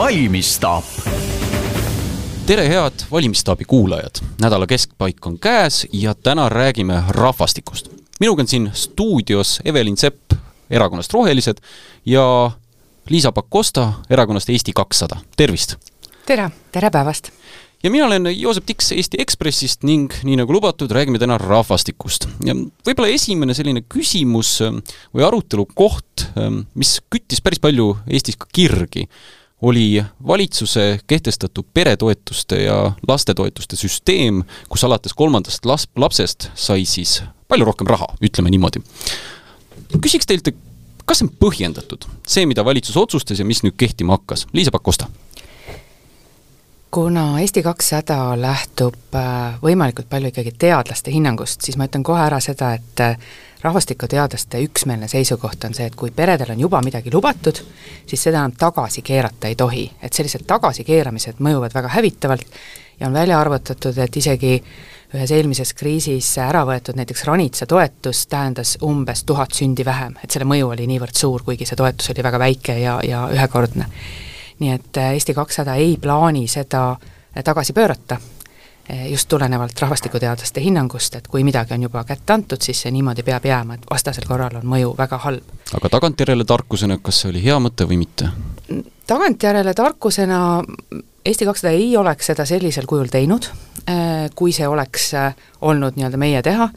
valmisstaap. tere, head Valimisstaabi kuulajad! nädala keskpaik on käes ja täna räägime rahvastikust. minuga on siin stuudios Evelin Sepp erakonnast Rohelised ja Liisa Pakosta erakonnast Eesti kakssada, tervist! tere! tere päevast! ja mina olen Joosep Tiks Eesti Ekspressist ning nii nagu lubatud, räägime täna rahvastikust. ja võib-olla esimene selline küsimus ähm, või arutelu koht, ähm, mis küttis päris palju Eestis ka kirgi, oli valitsuse kehtestatud peretoetuste ja lastetoetuste süsteem, kus alates kolmandast las-, lapsest sai siis palju rohkem raha, ütleme niimoodi. küsiks teilt, kas see on põhjendatud, see, mida valitsus otsustas ja mis nüüd kehtima hakkas? Liisa Pakosta kuna Eesti kakssada lähtub äh, võimalikult palju ikkagi teadlaste hinnangust, siis ma ütlen kohe ära seda, et äh, rahvastikuteadlaste üksmeelne seisukoht on see, et kui peredel on juba midagi lubatud, siis seda enam tagasi keerata ei tohi. et sellised tagasikeeramised mõjuvad väga hävitavalt ja on välja arvutatud, et isegi ühes eelmises kriisis ära võetud näiteks ranitsa toetus tähendas umbes tuhat sündi vähem, et selle mõju oli niivõrd suur, kuigi see toetus oli väga väike ja, ja ühekordne. Nii et äh, Eesti kakssada ei plaani seda äh, tagasi pöörata, just tulenevalt rahvastikuteadlaste hinnangust, et kui midagi on juba kätte antud, siis see niimoodi peab jääma, et vastasel korral on mõju väga halb. aga tagantjärele tarkusena, kas see oli hea mõte või mitte? tagantjärele tarkusena Eesti kakssada ei oleks seda sellisel kujul teinud, kui see oleks olnud nii-öelda meie teha,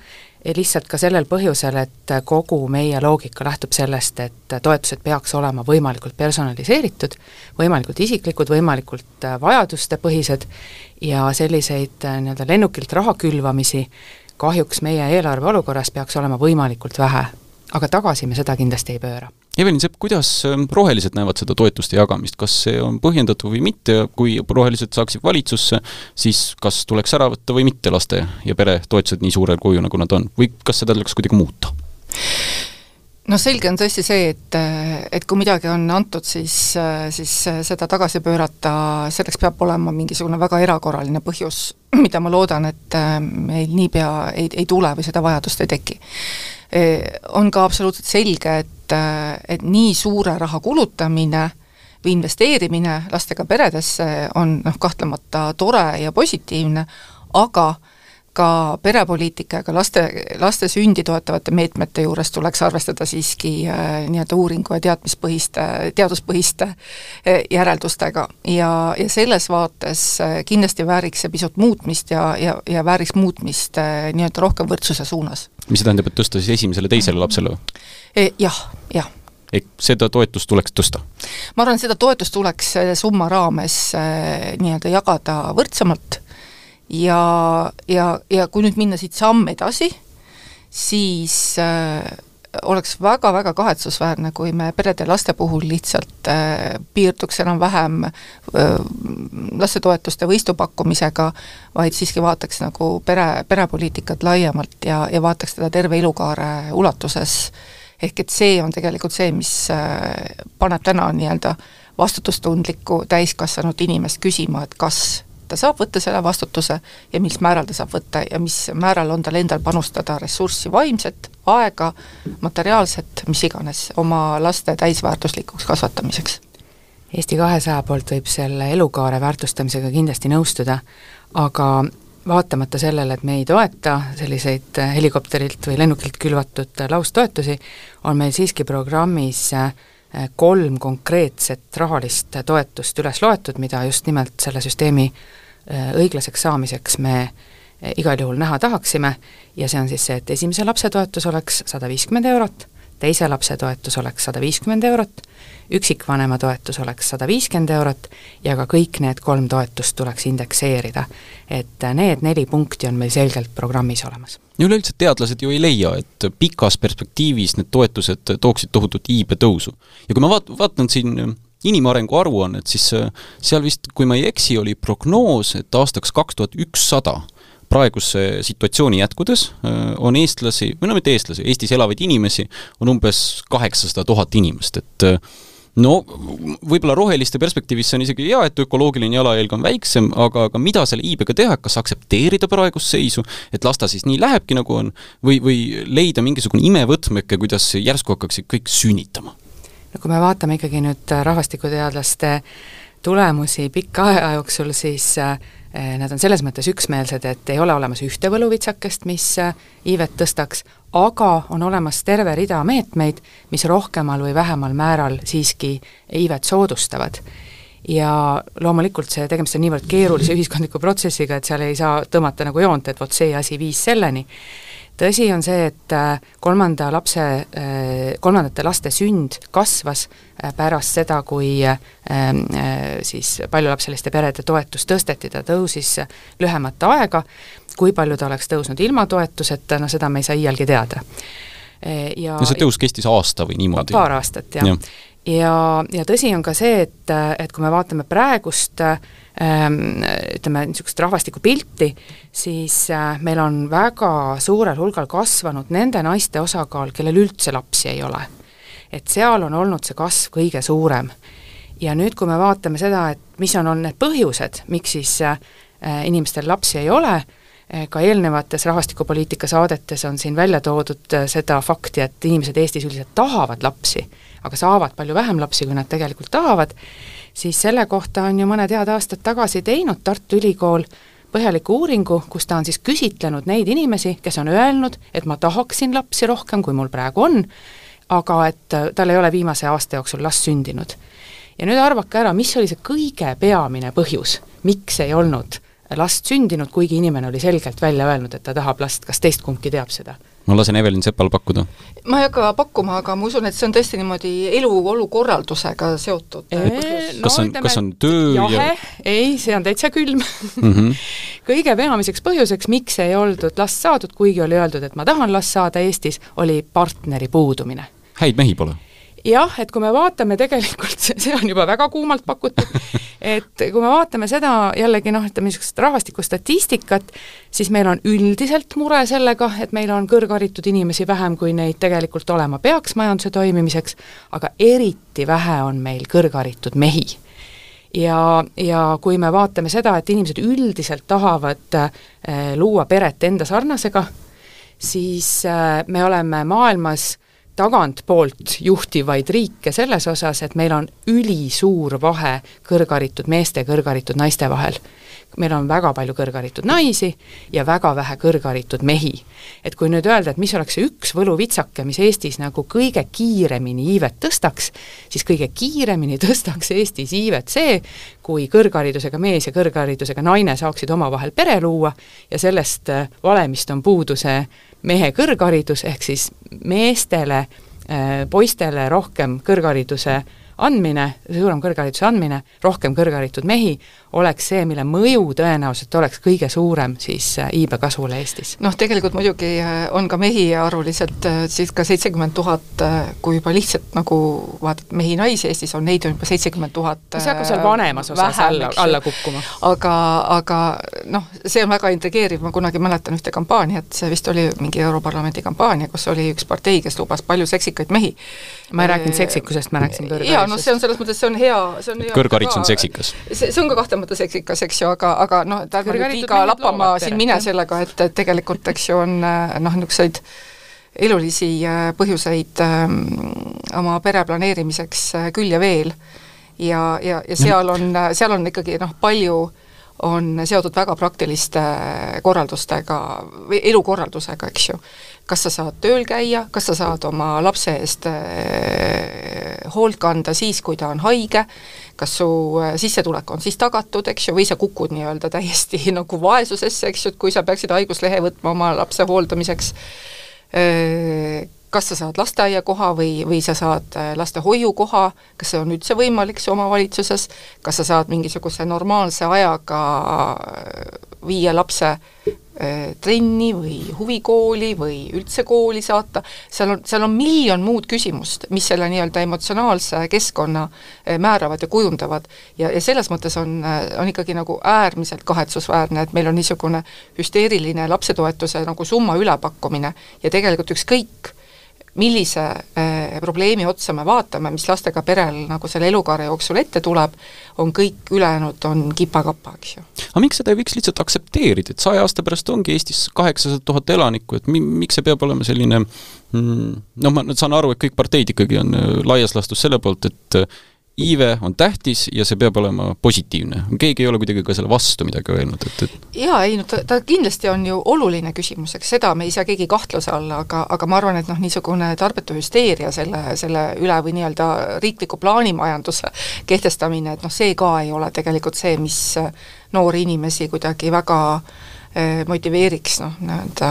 lihtsalt ka sellel põhjusel, et kogu meie loogika lähtub sellest, et toetused peaks olema võimalikult personaliseeritud, võimalikult isiklikud, võimalikult vajadustepõhised ja selliseid nii-öelda lennukilt raha külvamisi kahjuks meie eelarve olukorras peaks olema võimalikult vähe, aga tagasi me seda kindlasti ei pööra Evelin Sepp, kuidas ähm, rohelised näevad seda toetuste jagamist, kas see on põhjendatud või mitte kui rohelised saaksid valitsusse, siis kas tuleks ära võtta või mitte laste ja peretoetused nii suurel kujul, nagu nad on, või kas seda tuleks kuidagi muuta? no selge on tõesti see, et, et kui midagi on antud, siis, siis seda tagasi pöörata, selleks peab olema mingisugune väga erakorraline põhjus, mida ma loodan, et äh, meil niipea ei, ei tule või seda vajadust ei teki. On ka absoluutselt selge, et et, et nii suure raha kulutamine või investeerimine lastega peredesse on noh, kahtlemata tore ja positiivne, aga ka perepoliitika ja ka laste, laste sündi toetavate meetmete juures tuleks arvestada siiski äh, nii-öelda uuringu ja teadmispõhiste, teaduspõhiste äh, järeldustega. ja, ja selles vaates äh, kindlasti vääriks see pisut muutmist ja, ja, ja vääriks muutmist äh, nii-öelda rohkem võrdsuse suunas. mis see tähendab, et tõsta siis esimesele-teisele lapsele või? E, jah, jah. Seda toetust tuleks tõsta? ma arvan, seda toetust tuleks selle summa raames äh, nii-öelda jagada võrdsemalt. Ja, ja, ja kui nüüd minna siit samm edasi, siis äh, oleks väga-väga kahetsusväärne, kui me perede ja laste puhul lihtsalt äh, piirduks enam-vähem äh, lastetoetuste võistu pakkumisega, vaid siiski vaataks nagu pere, perepoliitikat laiemalt ja, ja vaataks teda terve elukaare ulatuses. äh, ehk et see on tegelikult see, mis äh, paneb täna nii-öelda vastutustundlikku täiskasvanud inimest küsima, et kas ta saab võtta selle vastutuse ja mis määral ta saab võtta ja mis määral on tal endal panustada ressurssi vaimset, aega, materiaalset, mis iganes, oma laste täisväärtuslikuks kasvatamiseks. Eesti kahesaja poolt võib selle elukaare väärtustamisega kindlasti nõustuda, aga vaatamata sellele, et me ei toeta selliseid äh, helikopterilt või lennukilt külvatud äh, laustoetusi, on meil siiski programmis äh, kolm konkreetset rahalist toetust üles loetud, mida just nimelt selle süsteemi õiglaseks saamiseks me igal juhul näha tahaksime. Ja see on siis see, et esimese lapse toetus oleks sada viiskümmend eurot, teise lapse toetus oleks sada viiskümmend eurot, üksikvanema toetus oleks sada viiskümmend eurot ja ka kõik need kolm toetust tuleks indekseerida. et need neli punkti on meil selgelt programmis olemas. üleüldse teadlased ju ei leia, et pikas perspektiivis need toetused tooksid tohutut iibetõusu. ja kui ma vaat-, vaatan siin inimarengu aruannet, siis seal vist, kui ma ei eksi, oli prognoos, et aastaks kaks tuhat ükssada praeguse situatsiooni jätkudes on eestlasi, või no mitte eestlasi, Eestis elavaid inimesi on umbes kaheksasada tuhat inimest, et no võib-olla roheliste perspektiivis see on isegi hea, et ökoloogiline jalajälg on väiksem, aga, aga mida selle iibega teha, kas aktsepteerida praegust seisu, et las ta siis nii lähebki, nagu on, või, või leida mingisugune imevõtmeke, kuidas järsku hakkaksid kõik sünnitama? no kui me vaatame ikkagi nüüd rahvastikuteadlaste tulemusi pika aja jooksul, siis äh, nad on selles mõttes üksmeelsed, et ei ole olemas ühte võluvitsakest, mis äh, iivet tõstaks, aga on olemas terve rida meetmeid, mis rohkemal või vähemal määral siiski iivet soodustavad ja loomulikult see, tegemist on niivõrd keerulise ühiskondliku protsessiga, et seal ei saa tõmmata nagu joont, et vot see asi viis selleni. Tõsi on see, et äh, kolmanda lapse, äh, kolmandate laste sünd kasvas äh, pärast seda, kui ähm, siis paljulapseliste perede toetus tõsteti, ta tõusis lühemat aega, kui palju ta oleks tõusnud ilma toetuseta, no seda me ei saa iialgi teada. Ja no see tõus kestis aasta või niimoodi? paar aastat, jah. Ja ja, ja tõsi on ka see, et, et kui me vaatame praegust ähm, ütleme, niisugust rahvastikupilti, siis äh, meil on väga suurel hulgal kasvanud nende naiste osakaal, kellel üldse lapsi ei ole. et seal on olnud see kasv kõige suurem. ja nüüd, kui me vaatame seda, et mis on olnud need põhjused, miks siis äh, inimestel lapsi ei ole, äh, ka eelnevates rahvastikupoliitika saadetes on siin välja toodud äh, seda fakti, et inimesed Eestis üldiselt tahavad lapsi aga saavad palju vähem lapsi, kui nad tegelikult tahavad, siis selle kohta on ju mõned head aastad tagasi teinud Tartu Ülikool põhjaliku uuringu, kus ta on siis küsitlenud neid inimesi, kes on öelnud, et ma tahaksin lapsi rohkem, kui mul praegu on, aga et äh, tal ei ole viimase aasta jooksul last sündinud. ja nüüd arvake ära, mis oli see kõige peamine põhjus, miks ei olnud last sündinud, kuigi inimene oli selgelt välja öelnud, et ta tahab last, kas teist kumbki teab seda? ma lasen Evelin Sepal pakkuda. ma ei hakka pakkuma, aga ma usun, et see on tõesti niimoodi eluolu korraldusega seotud eee, kas on no,, kas on töö jahe ja... ei, see on täitsa külm mm. -hmm. kõige peamiseks põhjuseks, miks ei oldud last saadud, kuigi oli öeldud, et ma tahan last saada Eestis, oli partneri puudumine. häid mehi pole jah, et kui me vaatame tegelikult, see on juba väga kuumalt pakutud, et kui me vaatame seda jällegi noh, ütleme niisugust rahvastikustatistikat, siis meil on üldiselt mure sellega, et meil on kõrgharitud inimesi vähem, kui neid tegelikult olema peaks majanduse toimimiseks, aga eriti vähe on meil kõrgharitud mehi. Ja, ja kui me vaatame seda, et inimesed üldiselt tahavad äh, luua peret enda sarnasega, siis äh, me oleme maailmas tagantpoolt juhtivaid riike selles osas, et meil on ülisuur vahe kõrgharitud meeste ja kõrgharitud naiste vahel. meil on väga palju kõrgharitud naisi ja väga vähe kõrgharitud mehi. et kui nüüd öelda, et mis oleks see üks võluvitsake, mis Eestis nagu kõige kiiremini iivet tõstaks, siis kõige kiiremini tõstaks Eestis iivet see, kui kõrgharidusega mees ja kõrgharidusega naine saaksid omavahel pere luua ja sellest valemist on puudu see mehe kõrgharidus, ehk siis meestele, äh, poistele rohkem kõrghariduse andmine, suurem kõrghariduse andmine, rohkem kõrgharitud mehi, oleks see, mille mõju tõenäoliselt oleks kõige suurem siis äh, iibe kasvule Eestis. noh, tegelikult muidugi äh, on ka mehi arvuliselt circa seitsekümmend tuhat, kui juba lihtsalt nagu vaatad mehi-naisi Eestis on, neid on juba seitsekümmend tuhat see hakkab seal vanemas osas vähem, alla, alla kukkuma. aga, aga noh, see on väga intrigeeriv, ma kunagi mäletan ühte kampaaniat, see vist oli mingi Europarlamendi kampaania, kus oli üks partei, kes lubas palju seksikaid mehi. ma ei rääkinud seksikusest, ma rääkisin kõrgharidusest. Jaa, no see on selles mõttes, see on hea, see on hea kõrgharidus on seksikas. see, see on ka kahtlemata seksikas, eks ju, aga, aga noh, et ärme nüüd liiga lappama siin mine sellega, et, et tegelikult eks ju on noh, niisuguseid elulisi äh, põhjuseid ähm, oma pere planeerimiseks äh, küll ja veel. ja, ja, ja seal on, seal on ikkagi noh, palju on seotud väga praktiliste korraldustega või elukorraldusega, eks ju kas sa saad tööl käia, kas sa saad oma lapse eest äh, hoolt kanda siis, kui ta on haige, kas su äh, sissetulek on siis tagatud, eks ju, või sa kukud nii-öelda täiesti nagu vaesusesse, eks ju, et kui sa peaksid haiguslehe võtma oma lapse hooldamiseks, äh, kas sa saad lasteaiakoha või, või sa saad lastehoiukoha, kas see on üldse võimalik su omavalitsuses, kas sa saad mingisuguse normaalse ajaga viia lapse trenni või huvikooli või üldse kooli saata, seal on, seal on miljon muud küsimust, mis selle nii-öelda emotsionaalse keskkonna äh, määravad ja kujundavad. ja, ja selles mõttes on, äh, on ikkagi nagu äärmiselt kahetsusväärne, et meil on niisugune hüsteeriline lapsetoetuse nagu summa ülepakkumine ja tegelikult ükskõik, millise äh, probleemi otsa me vaatame, mis lastega perel nagu selle elukaare jooksul ette tuleb, on kõik ülejäänud, on kipa-kapa, eks ju. aga miks seda ei võiks lihtsalt aktsepteerida, et saja aasta pärast ongi Eestis kaheksasada tuhat elanikku, et mi-, miks see peab olema selline mm, noh, ma saan aru, et kõik parteid ikkagi on äh, laias laastus selle poolt, et iive on tähtis ja see peab olema positiivne. keegi ei ole kuidagi ka selle vastu midagi öelnud, et, et jaa, ei no ta, ta kindlasti on ju oluline küsimus, eks seda me ei saa keegi kahtluse alla, aga, aga ma arvan, et noh, niisugune tarbetu hüsteeria selle, selle üle või nii-öelda riikliku plaanimajanduse kehtestamine, et noh, see ka ei ole tegelikult see, mis noori inimesi kuidagi väga äh, motiveeriks noh, nii-öelda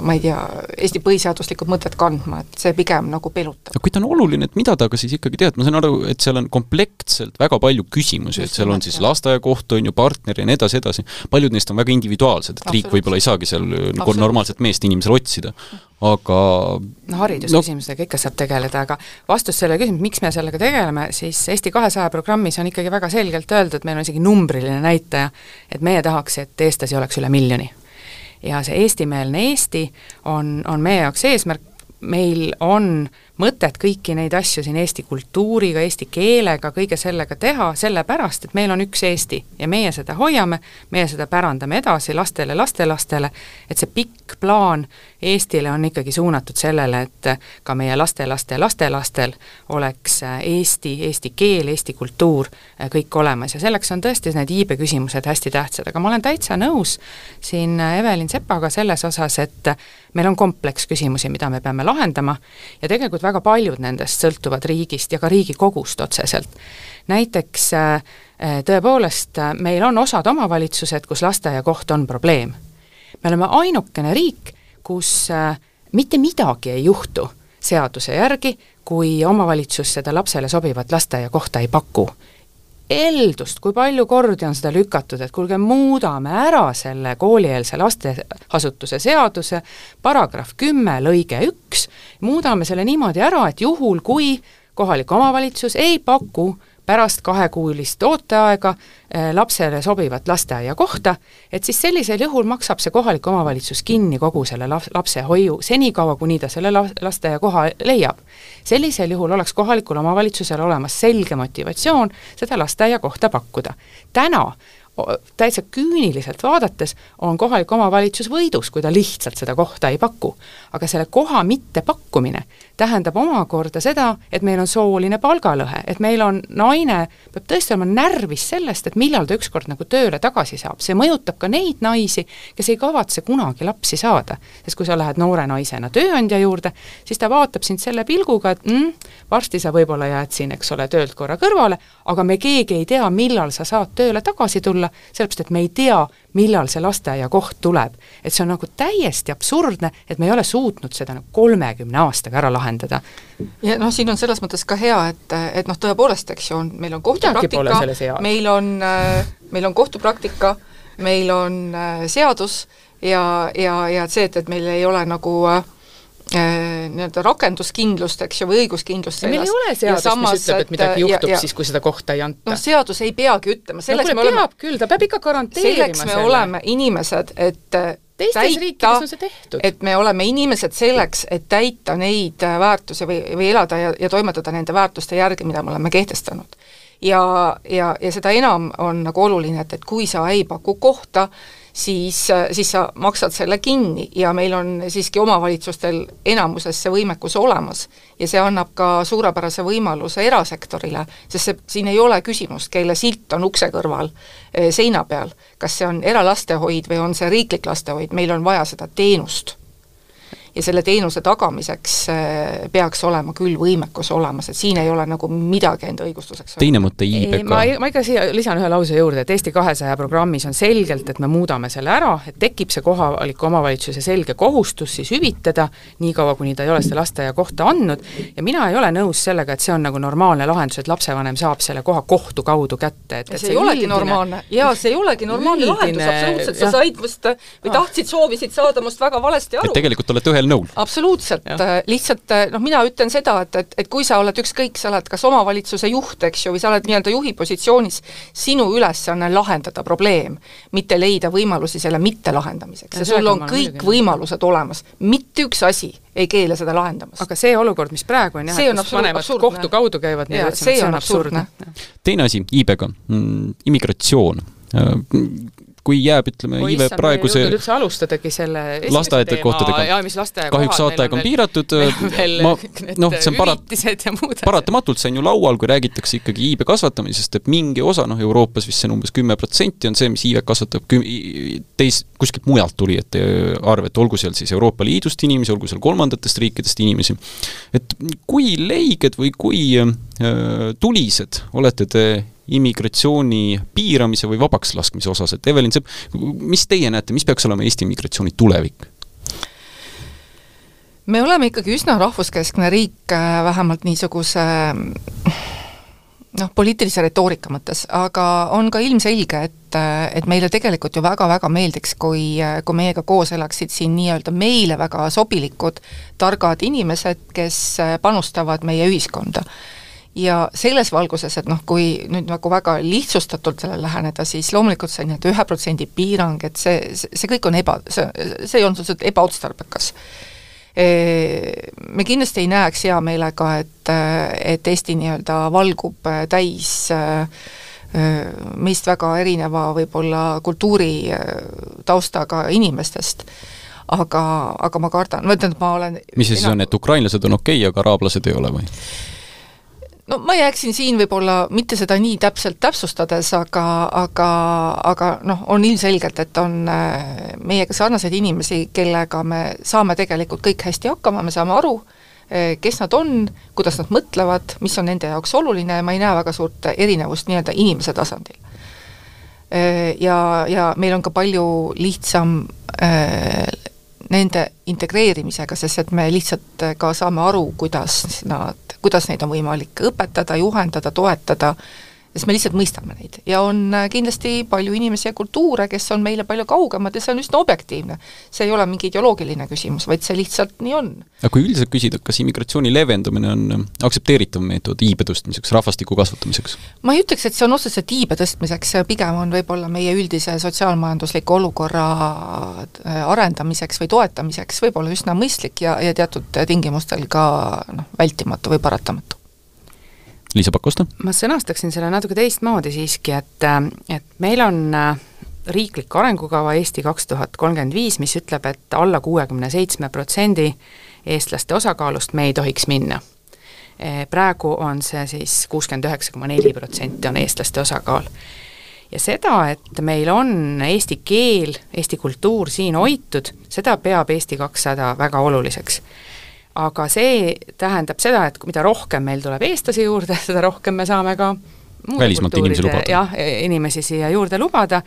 ma ei tea, Eesti põhiseaduslikku mõtet kandma, et see pigem nagu pelutab. aga kui ta on oluline, et mida ta ka siis ikkagi teab, ma saan aru, et seal on komplektselt väga palju küsimusi, et seal on siis lasteaiakoht, on ju, partner ja nii edasi, edasi, paljud neist on väga individuaalsed, et riik võib-olla ei saagi seal nagu normaalset meest inimesele otsida. Aga no haridusküsimustega no, ikka saab tegeleda, aga vastus sellele küsimusele, miks me sellega tegeleme, siis Eesti kahesaja programmis on ikkagi väga selgelt öeldud, meil on isegi numbriline näitaja, et meie tahaks, et eestlasi oleks üle miljoni. Ja see eestimeelne Eesti on, on meie jaoks eesmärk, meil on mõtet kõiki neid asju siin eesti kultuuriga, eesti keelega, kõige sellega teha, sellepärast et meil on üks Eesti ja meie seda hoiame, meie seda pärandame edasi lastele, lastelastele, et see pikk plaan Eestile on ikkagi suunatud sellele, et ka meie lastelaste lastelastel oleks eesti, eesti keel, eesti kultuur kõik olemas. Ja selleks on tõesti need iibeküsimused hästi tähtsad, aga ma olen täitsa nõus siin Evelin Sepaga selles osas, et meil on kompleks küsimusi, mida me peame lahendama. Ja tegelikult väga paljud nendest sõltuvad riigist ja ka Riigikogust otseselt. näiteks äh, tõepoolest, meil on osad omavalitsused, kus lasteaiakoht on probleem. me oleme ainukene riik, kus äh, mitte midagi ei juhtu seaduse järgi, kui omavalitsus seda lapsele sobivat lasteaiakohta ei paku eeldust, kui palju kordi on seda lükatud, et kuulge, muudame ära selle koolieelse lasteasutuse seaduse paragrahv kümme lõige üks, muudame selle niimoodi ära, et juhul, kui kohalik omavalitsus ei paku pärast kahekuulist ooteaega eh, lapsele sobivat lasteaiakohta, et siis sellisel juhul maksab see kohalik omavalitsus kinni kogu selle lapse hoiu, senikaua, kuni ta selle lasteaiakoha leiab. sellisel juhul oleks kohalikul omavalitsusel olemas selge motivatsioon seda lasteaiakohta pakkuda. täna täitsa küüniliselt vaadates on kohalik omavalitsus võidus, kui ta lihtsalt seda kohta ei paku. aga selle koha mittepakkumine tähendab omakorda seda, et meil on sooline palgalõhe, et meil on naine, peab tõesti olema närvis sellest, et millal ta ükskord nagu tööle tagasi saab, see mõjutab ka neid naisi, kes ei kavatse kunagi lapsi saada. sest kui sa lähed noore naisena tööandja juurde, siis ta vaatab sind selle pilguga, et mm, varsti sa võib-olla jääd siin, eks ole, töölt korra kõrvale, aga me keegi ei tea, millal sa saad tööle tagasi tulla, sellepärast et me ei tea, millal see lasteaiakoht tuleb. et see on nagu täiesti absurdne, et me ei ole suutnud seda nagu kolmekümne aastaga ära lahendada. ja noh, siin on selles mõttes ka hea, et, et noh, tõepoolest, eks ju, on, meil on kohtupraktika, meil on, äh, meil on kohtupraktika, meil on äh, seadus ja, ja, ja et see, et, et meil ei ole nagu äh, Äh, nii-öelda rakenduskindlust, eks ju, või õiguskindlust meil ei ole seadust, mis ütleb, et midagi juhtub ja, ja, siis, kui seda kohta ei anta. noh, seadus ei peagi ütlema, selleks no, me oleme peab küll, ta peab ikka garanteerima selleks me selle. oleme inimesed, et äh, teistes riikides on see tehtud. et me oleme inimesed selleks, et täita neid äh, väärtusi või, või elada ja, ja toimetada nende väärtuste järgi, mida me oleme kehtestanud. ja, ja, ja seda enam on nagu oluline, et, et kui sa ei paku kohta, siis, siis sa maksad selle kinni ja meil on siiski omavalitsustel enamuses see võimekus olemas. ja see annab ka suurepärase võimaluse erasektorile, sest see, siin ei ole küsimust, kelle silt on ukse kõrval eh, seina peal, kas see on eralastehoid või on see riiklik lastehoid, meil on vaja seda teenust ja selle teenuse tagamiseks äh, peaks olema küll võimekus olemas, et siin ei ole nagu midagi enda õigustuseks. teine mõte IBK. ma, ma ikka siia lisan ühe lause juurde, et Eesti kahesaja programmis on selgelt, et me muudame selle ära, et tekib see kohaliku omavalitsuse selge kohustus siis hüvitada, niikaua kuni ta ei ole seda lasteaiakohta andnud, ja mina ei ole nõus sellega, et see on nagu normaalne lahendus, et lapsevanem saab selle koha kohtu kaudu kätte, et ja see, see ei olegi üldine, normaalne, jaa, see ei olegi normaalne üldine, lahendus, absoluutselt, sa said must või tahtsid, soovisid saada must väga valesti aru. et tegelikult olete ühel nõul. absoluutselt, äh, lihtsalt äh, noh, mina ütlen seda, et, et, et kui sa oled ükskõik, sa oled kas omavalitsuse juht, eks ju, või sa oled nii-öelda juhi positsioonis, sinu ülesanne on lahendada probleem, mitte leida võimalusi selle mittelahendamiseks ja, ja sul on kõik võimalused olemas, mitte üks asi ei keela seda lahendamast. aga see olukord, mis praegu on jah, et kus vanemad absurdne. kohtu kaudu käivad, nii et see on absurdne. teine asi, iibega mm,, immigratsioon kui jääb, ütleme, iive praeguse üldse alustadagi selle lasteaedade kohtadega. kahjuks saateaeg on piiratud, ma noh, see on parat-, paratamatult, see on ju laual, kui räägitakse ikkagi iibe kasvatamisest, et mingi osa, noh, Euroopas vist see on umbes kümme protsenti, on see, mis iivet kasvatab küm-, teis-, kuskilt mujalt tulijate arv, et olgu seal siis Euroopa Liidust inimesi, olgu seal kolmandatest riikidest inimesi. et kui leiged või kui äh, tulised olete te immigratsiooni piiramise või vabaks laskmise osas, et Evelin Sepp, mis teie näete, mis peaks olema Eesti immigratsiooni tulevik? me oleme ikkagi üsna rahvuskeskne riik, äh, vähemalt niisuguse noh, poliitilise retoorika mõttes, aga on ka ilmselge, et, et meile tegelikult ju väga-väga meeldiks, kui, kui meiega koos elaksid siin nii-öelda meile väga sobilikud targad inimesed, kes panustavad meie ühiskonda ja selles valguses, et noh, kui nüüd nagu väga lihtsustatult sellele läheneda, siis loomulikult see nii-öelda ühe protsendi piirang, et see, see kõik on eba, see, see on suhteliselt ebaotstarbekas. Me kindlasti ei näeks hea meelega, et, et Eesti nii-öelda valgub täis meist väga erineva võib-olla kultuuritaustaga inimestest aga, aga ma kardan, ma ütlen, et ma olen mis see siis on, et ukrainlased on okei okay,, aga araablased ei ole või? No ma jääksin siin võib-olla mitte seda nii täpselt täpsustades, aga, aga, aga noh, on ilmselgelt, et on äh, meiega sarnaseid inimesi, kellega me saame tegelikult kõik hästi hakkama, me saame aru, äh, kes nad on, kuidas nad mõtlevad, mis on nende jaoks oluline ja ma ei näe väga suurt erinevust nii-öelda inimese tasandil. Äh, ja, ja meil on ka palju lihtsam nende integreerimisega, sest et me lihtsalt ka saame aru, kuidas nad kuidas neid on võimalik õpetada, juhendada, toetada, sest me lihtsalt mõistame neid ja on äh, kindlasti palju inimesi ja kultuure, kes on meile palju kaugemad ja see on üsna objektiivne. see ei ole mingi ideoloogiline küsimus, vaid see lihtsalt nii on. aga kui üldiselt küsida, kas immigratsiooni leevendamine on äh, aktsepteeritav meetod iibe tõstmiseks, rahvastiku kasvatamiseks? ma ei ütleks, et see on otseselt iibe tõstmiseks, pigem on võib-olla meie üldise sotsiaalmajandusliku olukorra äh, arendamiseks või toetamiseks võib-olla üsna mõistlik ja, ja teatud tingimustel ka noh, vältimatu või paratamatu Liisa Pakosta? ma sõnastaksin selle natuke teistmoodi siiski, et, et meil on äh, riiklik arengukava Eesti kaks tuhat kolmkümmend viis, mis ütleb, et alla kuuekümne seitsme protsendi eestlaste osakaalust me ei tohiks minna. E, praegu on see siis kuuskümmend üheksa koma neli protsenti on eestlaste osakaal. ja seda, et meil on eesti keel, eesti kultuur siin hoitud, seda peab Eesti kakssada väga oluliseks aga see tähendab seda, et mida rohkem meil tuleb eestlasi juurde, seda rohkem me saame ka välismaalt inimesi lubada. jah, inimesi siia juurde lubada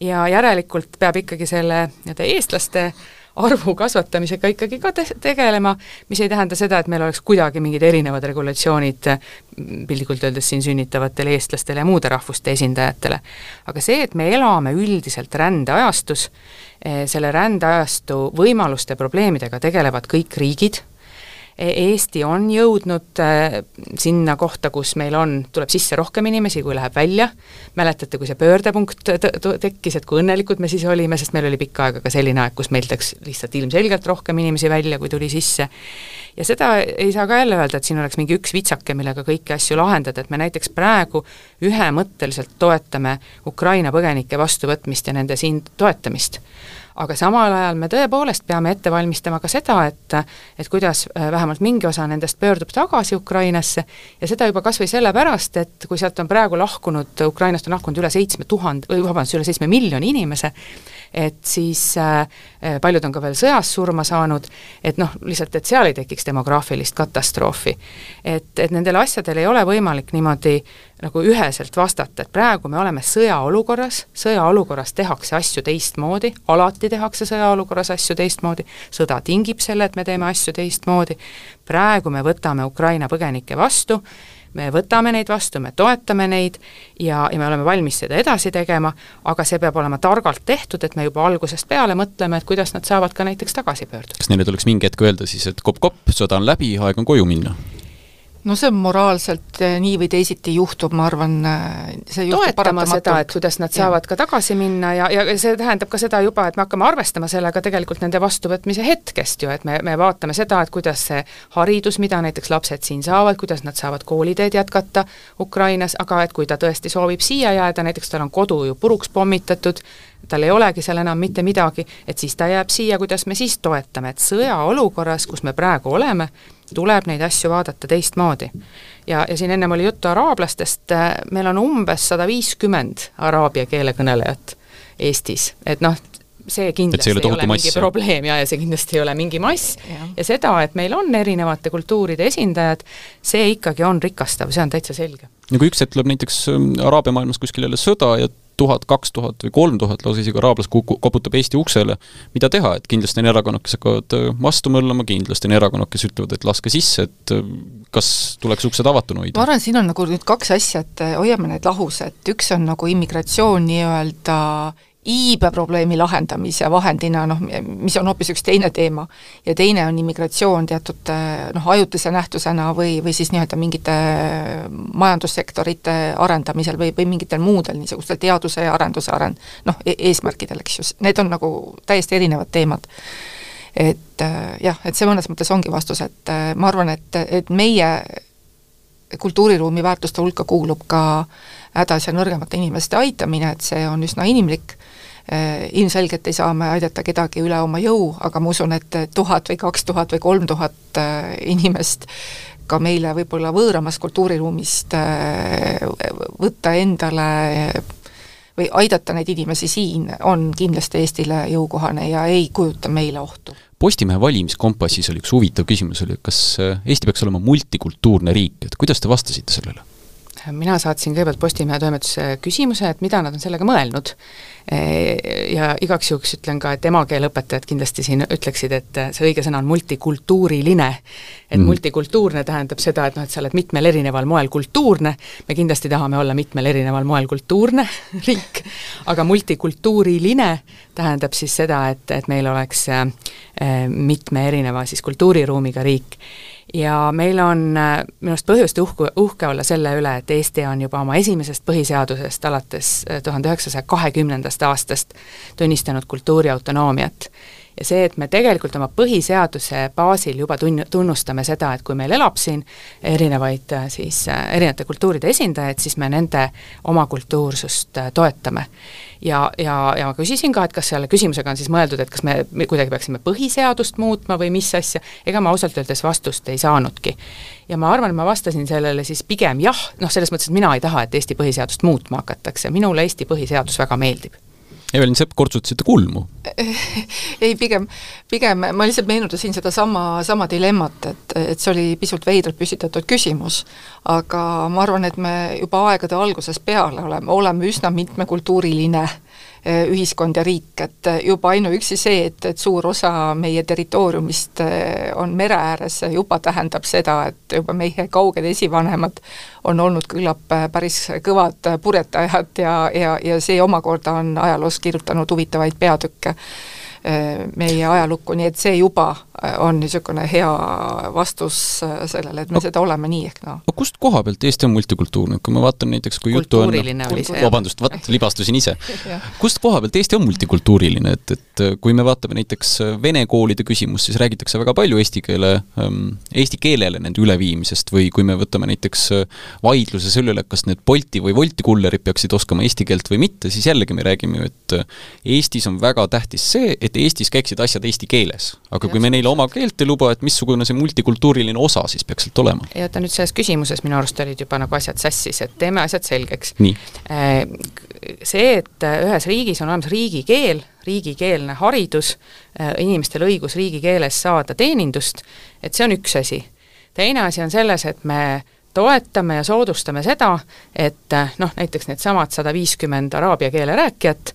ja järelikult peab ikkagi selle nii-öelda eestlaste arvu kasvatamisega ikkagi ka te tegelema, mis ei tähenda seda, et meil oleks kuidagi mingid erinevad regulatsioonid piltlikult öeldes siin sünnitavatele eestlastele ja muude rahvuste esindajatele. aga see, et me elame üldiselt rändeajastus, eh, selle rändeajastu võimaluste probleemidega tegelevad kõik riigid, Eesti on jõudnud äh, sinna kohta, kus meil on, tuleb sisse rohkem inimesi, kui läheb välja, mäletate, kui see pöördepunkt tekkis, et kui õnnelikud me siis olime, sest meil oli pikka aega ka selline aeg, kus meil läks lihtsalt ilmselgelt rohkem inimesi välja, kui tuli sisse. ja seda ei saa ka jälle öelda, et siin oleks mingi üks vitsake, millega kõiki asju lahendada, et me näiteks praegu ühemõtteliselt toetame Ukraina põgenike vastuvõtmist ja nende siin toetamist. Aga samal ajal me tõepoolest peame ette valmistama ka seda, et et kuidas äh, vähemalt mingi osa nendest pöördub tagasi Ukrainasse ja seda juba kas või sellepärast, et kui sealt on praegu lahkunud, Ukrainast on lahkunud üle seitsme tuhande, või vabandust, üle seitsme miljoni inimese, et siis äh, äh, paljud on ka veel sõjas surma saanud, et noh, lihtsalt, et seal ei tekiks demograafilist katastroofi. et, et nendele asjadele ei ole võimalik niimoodi nagu üheselt vastata, et praegu me oleme sõjaolukorras, sõjaolukorras tehakse asju teistmoodi, alati tehakse sõjaolukorras asju teistmoodi, sõda tingib selle, et me teeme asju teistmoodi, praegu me võtame Ukraina põgenikke vastu me võtame neid vastu, me toetame neid ja, ja me oleme valmis seda edasi tegema, aga see peab olema targalt tehtud, et me juba algusest peale mõtleme, et kuidas nad saavad ka näiteks tagasi pöörduda. kas neile tuleks mingi hetk öelda siis, et kopp-kopp, sõda on läbi, aeg on koju minna? No see on moraalselt eh, nii või teisiti juhtub, ma arvan, eh, see toetama seda, et kuidas nad saavad ja. ka tagasi minna ja, ja see tähendab ka seda juba, et me hakkame arvestama sellega tegelikult nende vastuvõtmise hetkest ju, et me, me vaatame seda, et kuidas see haridus, mida näiteks lapsed siin saavad, kuidas nad saavad kooliteed jätkata Ukrainas, aga et kui ta tõesti soovib siia jääda, näiteks tal on kodu ju puruks pommitatud, tal ei olegi seal enam mitte midagi, et siis ta jääb siia, kuidas me siis toetame, et sõjaolukorras, kus me praegu oleme, tuleb neid asju vaadata teistmoodi. ja, ja siin ennem oli juttu araablastest, meil on umbes sada viiskümmend araabia keele kõnelejat Eestis, et noh, see kindlasti ei ole, ole mingi mass, probleem ja, ja see kindlasti ei ole mingi mass ja. ja seda, et meil on erinevate kultuuride esindajad, see ikkagi on rikastav, see on täitsa selge. no kui üks hetk tuleb näiteks ähm, Araabia maailmas kuskil jälle sõda ja tuhat, kaks tuhat või kolm tuhat lausa isegi araablas kuku-, koputab Eesti uksele, mida teha, et kindlasti on erakonnad, kes hakkavad äh, vastu möllama, kindlasti on erakonnad, kes ütlevad, et laske sisse, et äh, kas tuleks uksed avatuna hoida? ma arvan, siin on nagu nüüd kaks asja, et äh, hoiame need lahus, et üks on nagu immigratsioon nii-öelda iibeprobleemi lahendamise vahendina, noh, mis on hoopis üks teine teema, ja teine on immigratsioon teatud noh, ajutise nähtusena või, või siis nii-öelda mingite majandussektorite arendamisel või, või mingitel muudel niisugustel teaduse ja arenduse arend-, noh e, eesmärkidel, eks ju, need on nagu täiesti erinevad teemad. et jah, et see mõnes mõttes ongi vastus, et ma arvan, et, et meie kultuuriruumi väärtuste hulka kuulub ka hädas ja nõrgemate inimeste aitamine, et see on üsna inimlik ilmselgelt ei saa me aidata kedagi üle oma jõu, aga ma usun, et tuhat või kaks tuhat või kolm tuhat äh, inimest ka meile võib-olla võõramast kultuuriruumist äh, võtta endale või aidata neid inimesi siin, on kindlasti Eestile jõukohane ja ei kujuta meile ohtu. Postimehe valimiskompassis oli üks huvitav küsimus, oli kas Eesti peaks olema multikultuurne riik, et kuidas te vastasite sellele? Mina saatsin kõigepealt Postimehe toimetusse küsimuse, et mida nad on sellega mõelnud. Ja igaks juhuks ütlen ka, et emakeeleõpetajad kindlasti siin ütleksid, et see õige sõna on multikultuuriline. et mm. multikultuurne tähendab seda, et noh, et sa oled mitmel erineval moel kultuurne, me kindlasti tahame olla mitmel erineval moel kultuurne riik, aga multikultuuriline tähendab siis seda, et, et meil oleks äh, mitme erineva siis kultuuriruumiga riik ja meil on minu arust põhjust uhku, uhke olla selle üle, et Eesti on juba oma esimesest põhiseadusest alates äh, tuhande üheksasaja kahekümnendast aastast tunnistanud kultuuriautonoomiat. Ja see, et me tegelikult oma põhiseaduse baasil juba tun-, tunnustame seda, et kui meil elab siin erinevaid äh, siis, erinevate kultuuride esindajaid, siis me nende oma kultuursust toetame. Ja, ja, ja ma küsisin ka, et kas selle küsimusega on siis mõeldud, et kas me, me kuidagi peaksime põhiseadust muutma või mis asja, ega ma ausalt öeldes vastust ei saanudki. ja ma arvan, et ma vastasin sellele siis pigem jah, noh selles mõttes, et mina ei taha, et Eesti põhiseadust muutma hakatakse, minule Eesti põhiseadus väga meeldib Evelin Sepp, kortsutasite kulmu? ei, pigem, pigem ma lihtsalt meenutasin sedasama, sama dilemmat, et, et see oli pisut veidralt püstitatud küsimus, aga ma arvan, et me juba aegade algusest peale oleme, oleme üsna mitmekultuuriline ühiskond ja riik, et juba ainuüksi see, et, et suur osa meie territooriumist eh, on mere ääres, juba tähendab seda, et juba meie kauged esivanemad on olnud küllap päris kõvad purjetajad ja, ja, ja see omakorda on ajaloos kirjutanud huvitavaid peatükke meie ajalukku, nii et see juba on niisugune hea vastus sellele, et me no, seda oleme nii ehk naa. no.. kust koha pealt Eesti on multikultuurne, kui ma vaatan näiteks, kui juttu on vabandust, vot libastusin ise. Kust koha pealt Eesti on multikultuuriline, et, et kui me vaatame näiteks vene koolide küsimust, siis räägitakse väga palju eesti keele, ähm, eesti keelele nende üleviimisest või kui me võtame näiteks vaidluse selle üle, kas need Bolti või Wolti kullerid peaksid oskama eesti keelt või mitte, siis jällegi me räägime ju, et Eestis on väga tähtis see, et Eestis käiksid asjad eesti keeles. aga kui me neile oma keelt ei luba, et missugune see multikultuuriline osa siis peaks sealt olema? ja oota, nüüd selles küsimuses minu arust olid juba nagu asjad sassis, et teeme asjad selgeks. Äh, see, et ühes riigis on olemas riigikeel, riigikeelne haridus, äh, inimestel õigus riigikeeles saada teenindust, et see on üks asi. teine asi on selles, et me toetame ja soodustame seda, et äh, noh, näiteks needsamad sada viiskümmend araabia keele rääkijat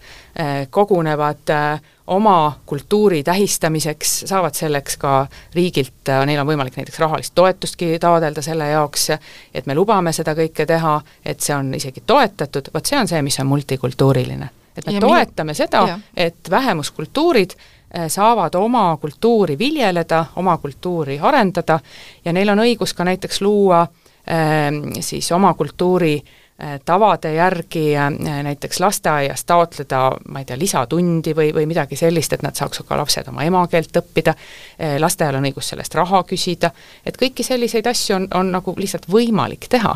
kogunevad äh, oma kultuuri tähistamiseks, saavad selleks ka riigilt, neil on võimalik näiteks rahalist toetustki taodelda selle jaoks, et me lubame seda kõike teha, et see on isegi toetatud, vot see on see, mis on multikultuuriline. et me ja toetame mi seda, et vähemuskultuurid eh, saavad oma kultuuri viljeleda, oma kultuuri arendada ja neil on õigus ka näiteks luua äh, siis oma kultuuri Äh, tavade järgi äh, näiteks lasteaias taotleda, ma ei tea, lisatundi või, või midagi sellist, et nad saaks ka lapsed oma emakeelt õppida, äh, lasteaial on õigus sellest raha küsida, et kõiki selliseid asju on, on nagu lihtsalt võimalik teha.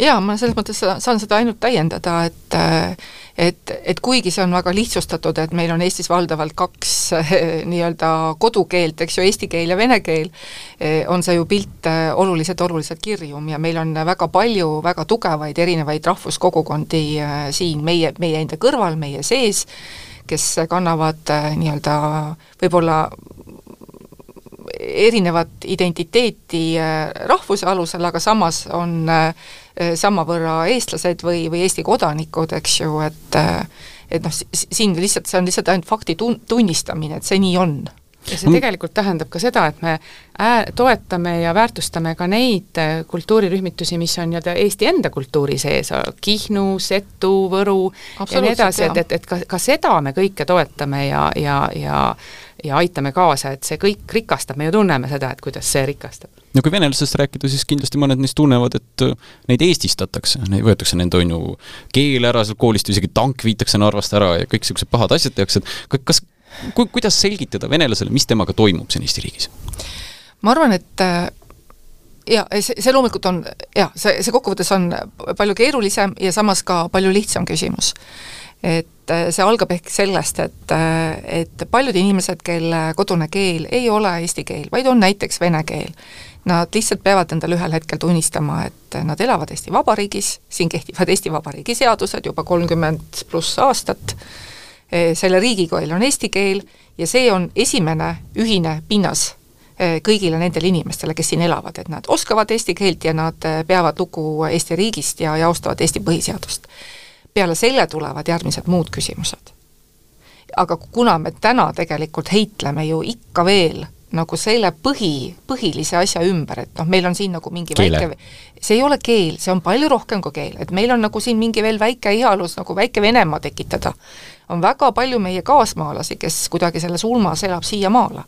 Jaa, ma selles mõttes saan seda ainult täiendada, et et, et kuigi see on väga lihtsustatud, et meil on Eestis valdavalt kaks nii-öelda kodukeelt, eks ju, eesti keel ja vene keel, on see ju pilt oluliselt, oluliselt kirjum ja meil on väga palju väga tugevaid erinevaid rahvuskogukondi siin meie, meie enda kõrval, meie sees, kes kannavad nii-öelda võib-olla erinevat identiteeti rahvuse alusel, aga samas on samavõrra eestlased või, või Eesti kodanikud, eks ju, et äh, et noh, siin lihtsalt, see on lihtsalt ainult fakti tun-, tunnistamine, et see nii on. Ja see tegelikult tähendab ka seda, et me ää-, toetame ja väärtustame ka neid kultuurirühmitusi, mis on nii-öelda Eesti enda kultuuri sees, Kihnu, Setu, Võru ja nii edasi, et, et, et ka, ka seda me kõike toetame ja, ja, ja ja aitame kaasa, et see kõik rikastab, me ju tunneme seda, et kuidas see rikastab. no kui venelastest rääkida, siis kindlasti mõned neist tunnevad, et äh, neid eestistatakse, võetakse nende, on ju, keel ära sealt koolist, isegi tank viitakse Narvast ära ja kõik niisugused pahad asjad tehakse, et kas, ku-, kuidas selgitada venelasele, mis temaga toimub siin Eesti riigis? ma arvan, et äh, jaa, see, see loomulikult on jah, see, see kokkuvõttes on palju keerulisem ja samas ka palju lihtsam küsimus et äh, see algab ehk sellest, et, äh, et paljud inimesed, kelle kodune keel ei ole eesti keel, vaid on näiteks vene keel, nad lihtsalt peavad endale ühel hetkel tunnistama, et nad elavad Eesti Vabariigis, siin kehtivad Eesti Vabariigi seadused juba kolmkümmend pluss aastat, äh, selle riigikeel on eesti keel ja see on esimene ühine pinnas kõigile nendele inimestele, kes siin elavad, et nad oskavad eesti keelt ja nad peavad lugu Eesti riigist ja, ja austavad Eesti põhiseadust peale selle tulevad järgmised muud küsimused. aga kuna me täna tegelikult heitleme ju ikka veel nagu selle põhi, põhilise asja ümber, et noh, meil on siin nagu mingi Keele. väike, see ei ole keel, see on palju rohkem kui keel, et meil on nagu siin mingi veel väike ihalus nagu väike Venemaa tekitada. on väga palju meie kaasmaalasi, kes kuidagi selles ulmas elab siiamaale.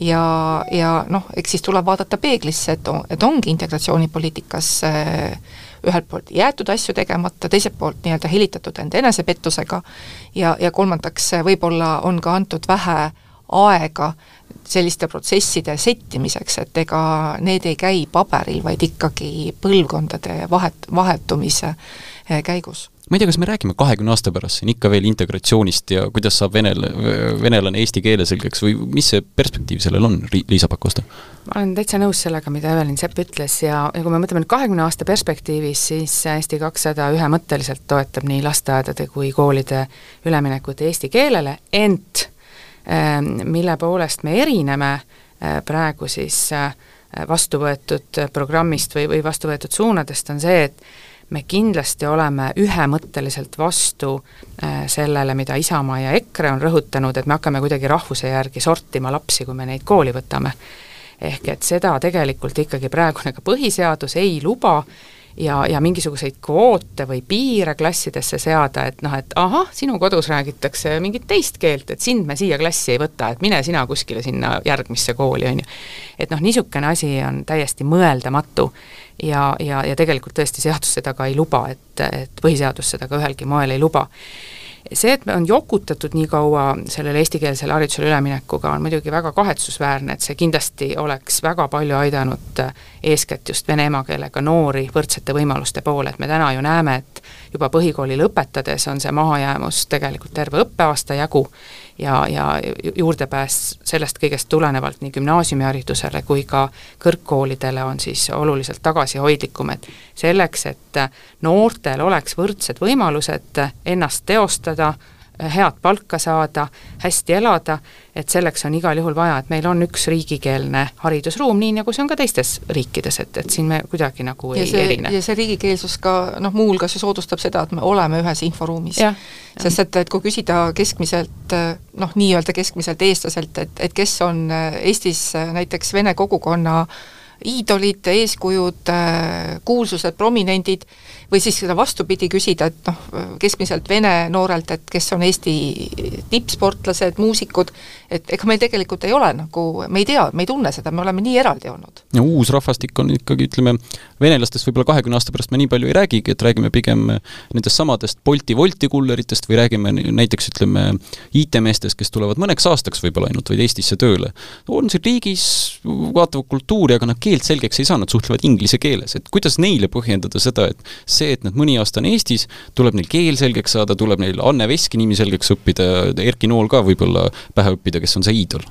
ja, ja noh, eks siis tuleb vaadata peeglisse, et, et ongi integratsioonipoliitikas äh, ühelt poolt jäetud asju tegemata, teiselt poolt nii-öelda helitatud enda enesepettusega ja, ja kolmandaks võib-olla on ka antud vähe aega selliste protsesside settimiseks, et ega need ei käi paberil, vaid ikkagi põlvkondade vahet, vahetumise eh, käigus ma ei tea, kas me räägime kahekümne aasta pärast siin ikka veel integratsioonist ja kuidas saab venel-, venelane eesti keele selgeks või mis see perspektiiv sellel on, Liisa Pakosta? ma olen täitsa nõus sellega, mida Evelin Sepp ütles ja, ja kui me mõtleme nüüd kahekümne aasta perspektiivis, siis Eesti kakssada ühemõtteliselt toetab nii lasteaedade kui koolide üleminekut eesti keelele, ent ähm, mille poolest me erineme äh, praegu siis äh, vastu võetud programmist või, või vastu võetud suunadest, on see, et me kindlasti oleme ühemõtteliselt vastu äh, sellele, mida Isamaa ja EKRE on rõhutanud, et me hakkame kuidagi rahvuse järgi sortima lapsi, kui me neid kooli võtame. ehk et seda tegelikult ikkagi praegune ka põhiseadus ei luba ja, ja mingisuguseid kvoote või piire klassidesse seada, et noh, et ahah, sinu kodus räägitakse mingit teist keelt, et sind me siia klassi ei võta, et mine sina kuskile sinna järgmisse kooli, on ju. et noh, niisugune asi on täiesti mõeldamatu ja, ja, ja tegelikult tõesti seadus seda ka ei luba, et, et põhiseadus seda ka ühelgi moel ei luba see, et on jokutatud nii kaua sellele eestikeelsele haridusele üleminekuga, on muidugi väga kahetsusväärne, et see kindlasti oleks väga palju aidanud eeskätt just vene emakeelega noori võrdsete võimaluste poole, et me täna ju näeme, et juba põhikooli lõpetades on see mahajäämus tegelikult terve õppeaasta jagu ja, ja juurdepääs sellest kõigest tulenevalt nii gümnaasiumiharidusele kui ka kõrgkoolidele on siis oluliselt tagasihoidlikum, et selleks, et noortel oleks võrdsed võimalused ennast teostada, head palka saada, hästi elada, et selleks on igal juhul vaja, et meil on üks riigikeelne haridusruum, nii nagu see on ka teistes riikides, et, et siin me kuidagi nagu ja ei see, erine. ja see riigikeelsus ka noh, muuhulgas ju soodustab seda, et me oleme ühes inforuumis. sest et, et kui küsida keskmiselt noh, nii-öelda keskmiselt eestlaselt, et, et kes on Eestis näiteks vene kogukonna iidolid, eeskujud, kuulsused, prominendid, või siis seda vastupidi küsida, et noh, keskmiselt vene noorelt, et kes on Eesti tippsportlased, muusikud, et ega meil tegelikult ei ole nagu, me ei tea, me ei tunne seda, me oleme nii eraldi olnud. ja uus rahvastik on ikkagi, ütleme, venelastest võib-olla kahekümne aasta pärast me nii palju ei räägigi, et räägime pigem nendest samadest Bolti Wolti kulleritest või räägime näiteks ütleme IT-meestest, kes tulevad mõneks aastaks võib-olla ainult vaid Eestisse tööle. on siin riigis, vaatavad kultuuri, aga nad keelt selgeks ei saa, nad suhtlevad inglise keeles, et kuidas neile põhjendada seda, et see, et nad mõni aasta on Eestis, tuleb neil keel selgeks saada, tuleb neil Anne Veski nimi selgeks õppida, Erki Nool ka võib-olla pähe õppida, kes on see iidol.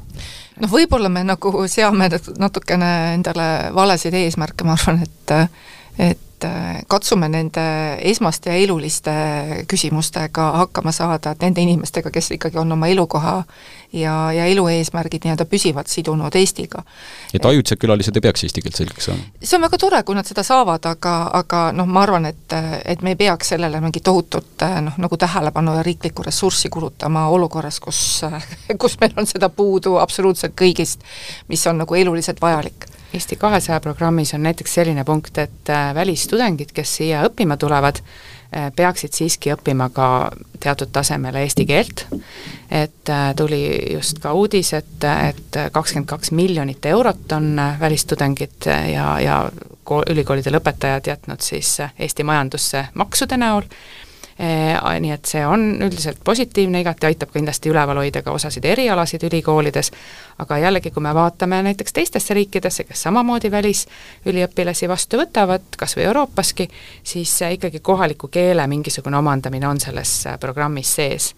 noh, võib-olla me nagu seame natukene endale valesid eesmärke, ma arvan, et et katsume nende esmaste ja eluliste küsimustega hakkama saada, et nende inimestega, kes ikkagi on oma elukoha ja, ja elu eesmärgid nii-öelda püsivalt sidunud Eestiga. et ajutised külalised ei peaks eesti keelt selgeks saama? see on väga tore, kui nad seda saavad, aga, aga noh, ma arvan, et, et me ei peaks sellele mingit tohutut noh, nagu tähelepanu ja riiklikku ressurssi kulutama olukorras, kus, kus meil on seda puudu absoluutselt kõigist, mis on nagu eluliselt vajalik Eesti kahesaja programmis on näiteks selline punkt, et välistudengid, kes siia õppima tulevad, Äh, peaksid siiski õppima ka teatud tasemel eesti keelt, et äh, tuli just ka uudis, et, et kakskümmend kaks miljonit eurot on äh, välistudengid ja, ja ülikoolide lõpetajad jätnud siis Eesti majandusse maksude näol nii et see on üldiselt positiivne, igati aitab kindlasti üleval hoida ka osasid erialasid ülikoolides, aga jällegi, kui me vaatame näiteks teistesse riikidesse, kes samamoodi välisüliõpilasi vastu võtavad, kas või Euroopaski, siis ikkagi kohaliku keele mingisugune omandamine on selles programmis sees.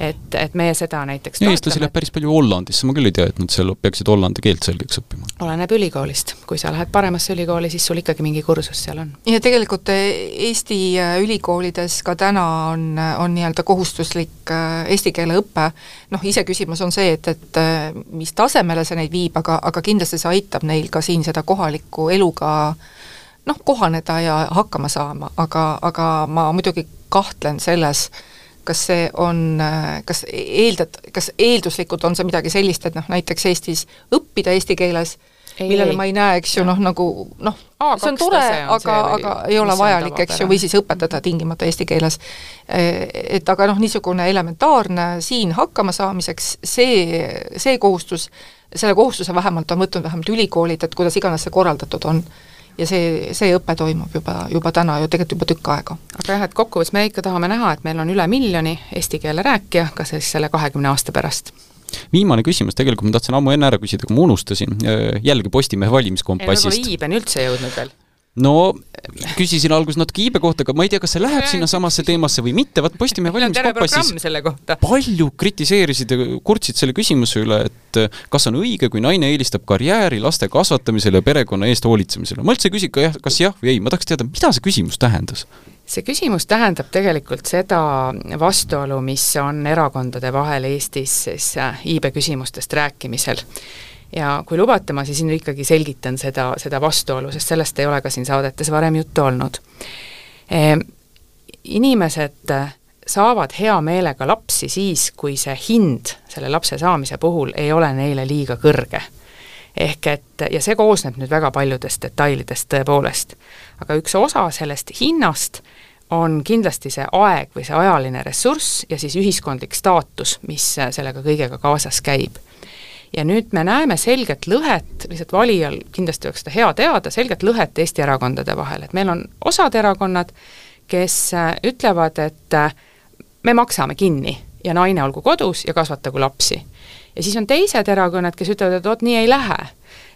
et, et meie seda näiteks no eestlasi läheb päris palju Hollandisse, ma küll ei tea, et nad seal peaksid hollandi keelt selgeks õppima. oleneb ülikoolist, kui sa lähed paremasse ülikooli, siis sul ikkagi mingi kursus seal on. ja tegelikult Eesti ülikoolides ka täna on, on nii-öelda kohustuslik äh, eesti keele õpe, noh, iseküsimus on see, et, et äh, mis tasemele see neid viib, aga, aga kindlasti see aitab neil ka siin seda kohalikku eluga noh, kohaneda ja hakkama saama, aga, aga ma muidugi kahtlen selles, kas see on, äh, kas eeldad, kas eelduslikult on see midagi sellist, et noh, näiteks Eestis õppida eesti keeles millele ei. ma ei näe, eks ju, noh, nagu noh, see on tore, aga, aga ei ole vajalik, eks ju, või siis õpetada tingimata eesti keeles. Et aga noh, niisugune elementaarne siin hakkama saamiseks, see, see kohustus, selle kohustuse vähemalt on võtnud vähemalt ülikoolid, et kuidas iganes see korraldatud on ja see, see õpe toimub juba, juba täna ju tegelikult juba tükk aega. aga jah, et kokkuvõttes me ikka tahame näha, et meil on üle miljoni eesti keele rääkija ka siis selle kahekümne aasta pärast viimane küsimus, tegelikult ma tahtsin ammu enne ära küsida, aga ma unustasin, jällegi Postimehe valimiskompassist. ei, võib-olla iibeni üldse jõudnud veel no küsisin alguses natuke iibe kohta, aga ma ei tea, kas see läheb sinnasamasse teemasse või mitte, vaat Postimehe valimiskompassis palju kritiseerisid ja kurtsid selle küsimuse üle, et kas on õige, kui naine eelistab karjääri laste kasvatamisele ja perekonna eest hoolitsemisele. ma üldse ei küsi ka jah, kas jah või ei, ma tahaks teada, mida see küsimus tähendas? See küsimus tähendab tegelikult seda vastuolu, mis on erakondade vahel Eestis siis äh, iibe küsimustest rääkimisel ja kui lubate, ma siis nüüd ikkagi selgitan seda, seda vastuolu, sest sellest ei ole ka siin saadetes varem juttu olnud e,. Inimesed saavad hea meelega lapsi siis, kui see hind selle lapse saamise puhul ei ole neile liiga kõrge. ehk et, ja see koosneb nüüd väga paljudest detailidest tõepoolest. aga üks osa sellest hinnast on kindlasti see aeg või see ajaline ressurss ja siis ühiskondlik staatus, mis sellega kõigega kaasas käib. Ja nüüd me näeme selget lõhet, lihtsalt valijal kindlasti oleks seda hea teada, selget lõhet Eesti erakondade vahel, et meil on osad erakonnad, kes äh, ütlevad, et äh, me maksame kinni ja naine olgu kodus ja kasvatagu lapsi. ja siis on teised erakonnad, kes ütlevad, et vot nii ei lähe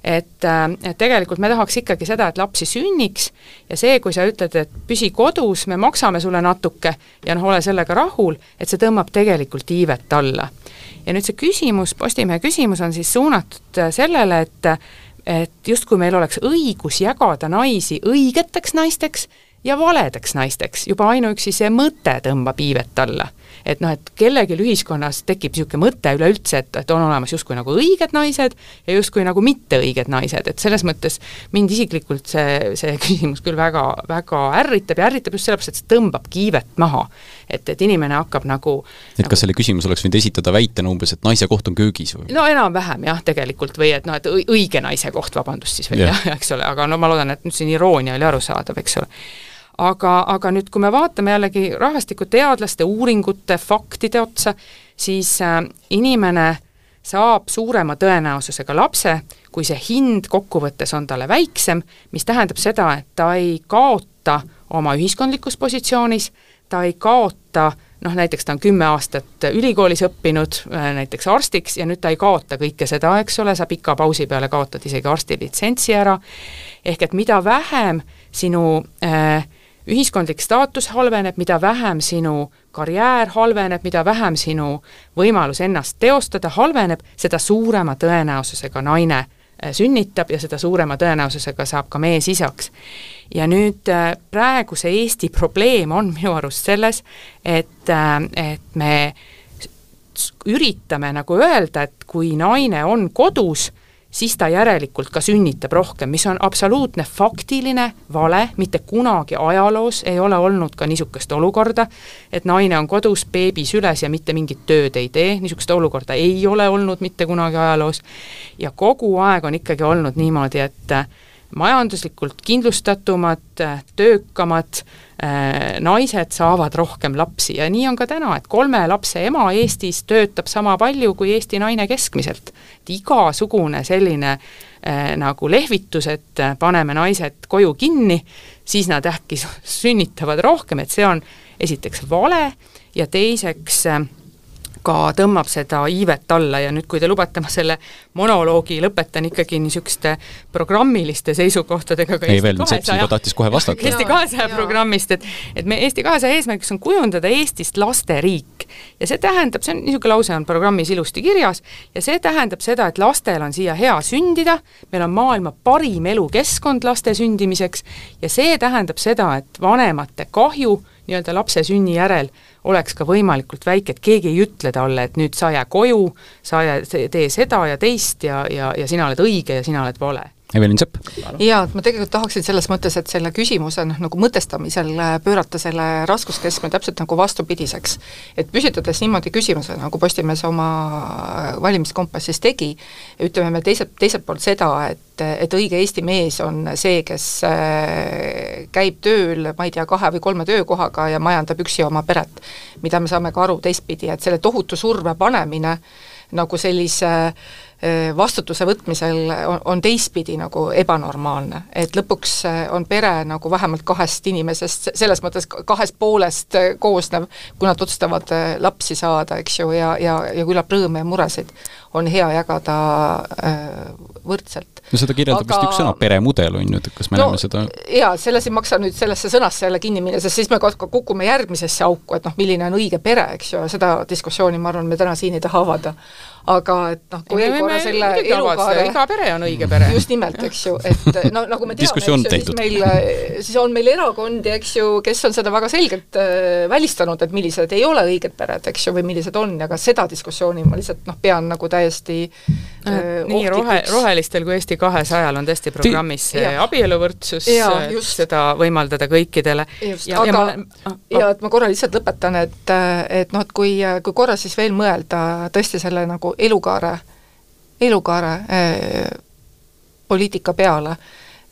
et, äh, et tegelikult me tahaks ikkagi seda, et lapsi sünniks ja see, kui sa ütled, et püsi kodus, me maksame sulle natuke ja noh, ole sellega rahul, et see tõmbab tegelikult iivet alla. ja nüüd see küsimus, Postimehe küsimus on siis suunatud äh, sellele, et et justkui meil oleks õigus jagada naisi õigeteks naisteks ja valedeks naisteks, juba ainuüksi see mõte tõmbab iivet alla et noh, et kellelgi ühiskonnas tekib niisugune mõte üleüldse, et, et on olemas justkui nagu õiged naised ja justkui nagu mitteõiged naised, et selles mõttes mind isiklikult see, see küsimus küll väga, väga ärritab ja ärritab just sellepärast, et see tõmbab kiivet maha. et, et inimene hakkab nagu et nagu, kas selle küsimuse oleks võinud esitada väitena umbes, et naise koht on köögis või? no enam-vähem jah, tegelikult, või et noh, et õige naise koht, vabandust siis veel jah ja,, eks ole, aga no ma loodan, et nüüd siin iroonia oli arusaadav, eks ole aga, aga nüüd, kui me vaatame jällegi rahvastikuteadlaste uuringute, faktide otsa, siis äh, inimene saab suurema tõenäosusega lapse, kui see hind kokkuvõttes on talle väiksem, mis tähendab seda, et ta ei kaota oma ühiskondlikus positsioonis, ta ei kaota noh, näiteks ta on kümme aastat ülikoolis õppinud äh, näiteks arstiks ja nüüd ta ei kaota kõike seda, eks ole, sa pika pausi peale kaotad isegi arstilitsentsi ära, ehk et mida vähem sinu äh, ühiskondlik staatus halveneb, mida vähem sinu karjäär halveneb, mida vähem sinu võimalus ennast teostada halveneb, seda suurema tõenäosusega naine äh, sünnitab ja seda suurema tõenäosusega saab ka mees isaks. Ja nüüd äh, praeguse Eesti probleem on minu arust selles, et, äh, et me üritame nagu öelda, et kui naine on kodus, siis ta järelikult ka sünnitab rohkem, mis on absoluutne faktiline vale, mitte kunagi ajaloos ei ole olnud ka niisugust olukorda, et naine on kodus beebi süles ja mitte mingit tööd ei tee, niisugust olukorda ei ole olnud mitte kunagi ajaloos, ja kogu aeg on ikkagi olnud niimoodi, et majanduslikult kindlustatumad, töökamad äh, naised saavad rohkem lapsi ja nii on ka täna, et kolme lapse ema Eestis töötab sama palju kui Eesti naine keskmiselt. et igasugune selline äh, nagu lehvitus, et paneme naised koju kinni, siis nad äkki sünnitavad rohkem, et see on esiteks vale ja teiseks äh, ka tõmbab seda iivet alla ja nüüd, kui te lubate, ma selle monoloogi lõpetan ikkagi niisuguste programmiliste seisukohtadega ka ei veel, Sepp juba tahtis kohe vastata. Eesti kahesaja programmist, et et me Eesti kahesaja eesmärgiks on kujundada Eestist lasteriik. ja see tähendab, see on, niisugune lause on programmis ilusti kirjas, ja see tähendab seda, et lastel on siia hea sündida, meil on maailma parim elukeskkond laste sündimiseks ja see tähendab seda, et vanemate kahju nii-öelda lapse sünni järel oleks ka võimalikult väike, et keegi ei ütle talle, et nüüd sa jää koju, sa jää, tee seda ja teist ja, ja, ja sina oled õige ja sina oled vale Evelin Sepp. jaa, et ma tegelikult tahaksin selles mõttes, et selle küsimuse noh, nagu mõtestamisel äh, pöörata selle raskuskeskme täpselt nagu vastupidiseks. et püstitades niimoodi küsimuse, nagu Postimees oma äh, valimiskompassis tegi, ütleme me teiselt, teiselt poolt seda, et, et õige Eesti mees on see, kes äh, käib tööl, ma ei tea, kahe või kolme töökohaga ja majandab üksi oma peret. mida me saame ka aru teistpidi, et selle tohutu surve panemine nagu sellise Äh, vastutuse võtmisel on, on teistpidi nagu ebanormaalne. et lõpuks on pere nagu vähemalt kahest inimesest, selles mõttes kahest poolest koosnev, kui nad otsustavad lapsi saada, eks ju, ja, ja, ja küllap rõõme ja muresid on hea jagada võrdselt. No seda kirjeldab Aga... vist üks sõna, peremudel on ju, et kas me no, näeme seda? jaa, selles ei maksa nüüd sellesse sõnasse jälle kinni minna, sest siis me kukume järgmisesse auku, et noh, milline on õige pere, eks ju, seda diskussiooni ma arvan, me täna siin ei taha avada. Aga et noh, kui eelkorra selle elukaare iga pere on õige pere. just nimelt, eks ju, et no nagu me teame, eks ju, siis meil, siis on meil erakondi, eks ju, kes on seda väga selgelt äh, välistanud, et millised ei ole õiged pered, eks ju, või millised on, aga seda diskussiooni ma lihtsalt noh, pean nagu täiesti äh, nii rohe, rohelistel kui Eesti kahesajal on tõesti programmis see abieluvõrdsus, seda võimaldada kõikidele. ja, aga, ja, ja et ma korra lihtsalt lõpetan, et, et noh, et kui, kui korra siis veel mõelda tõesti selle nagu elukaare, elukaare eh, poliitika peale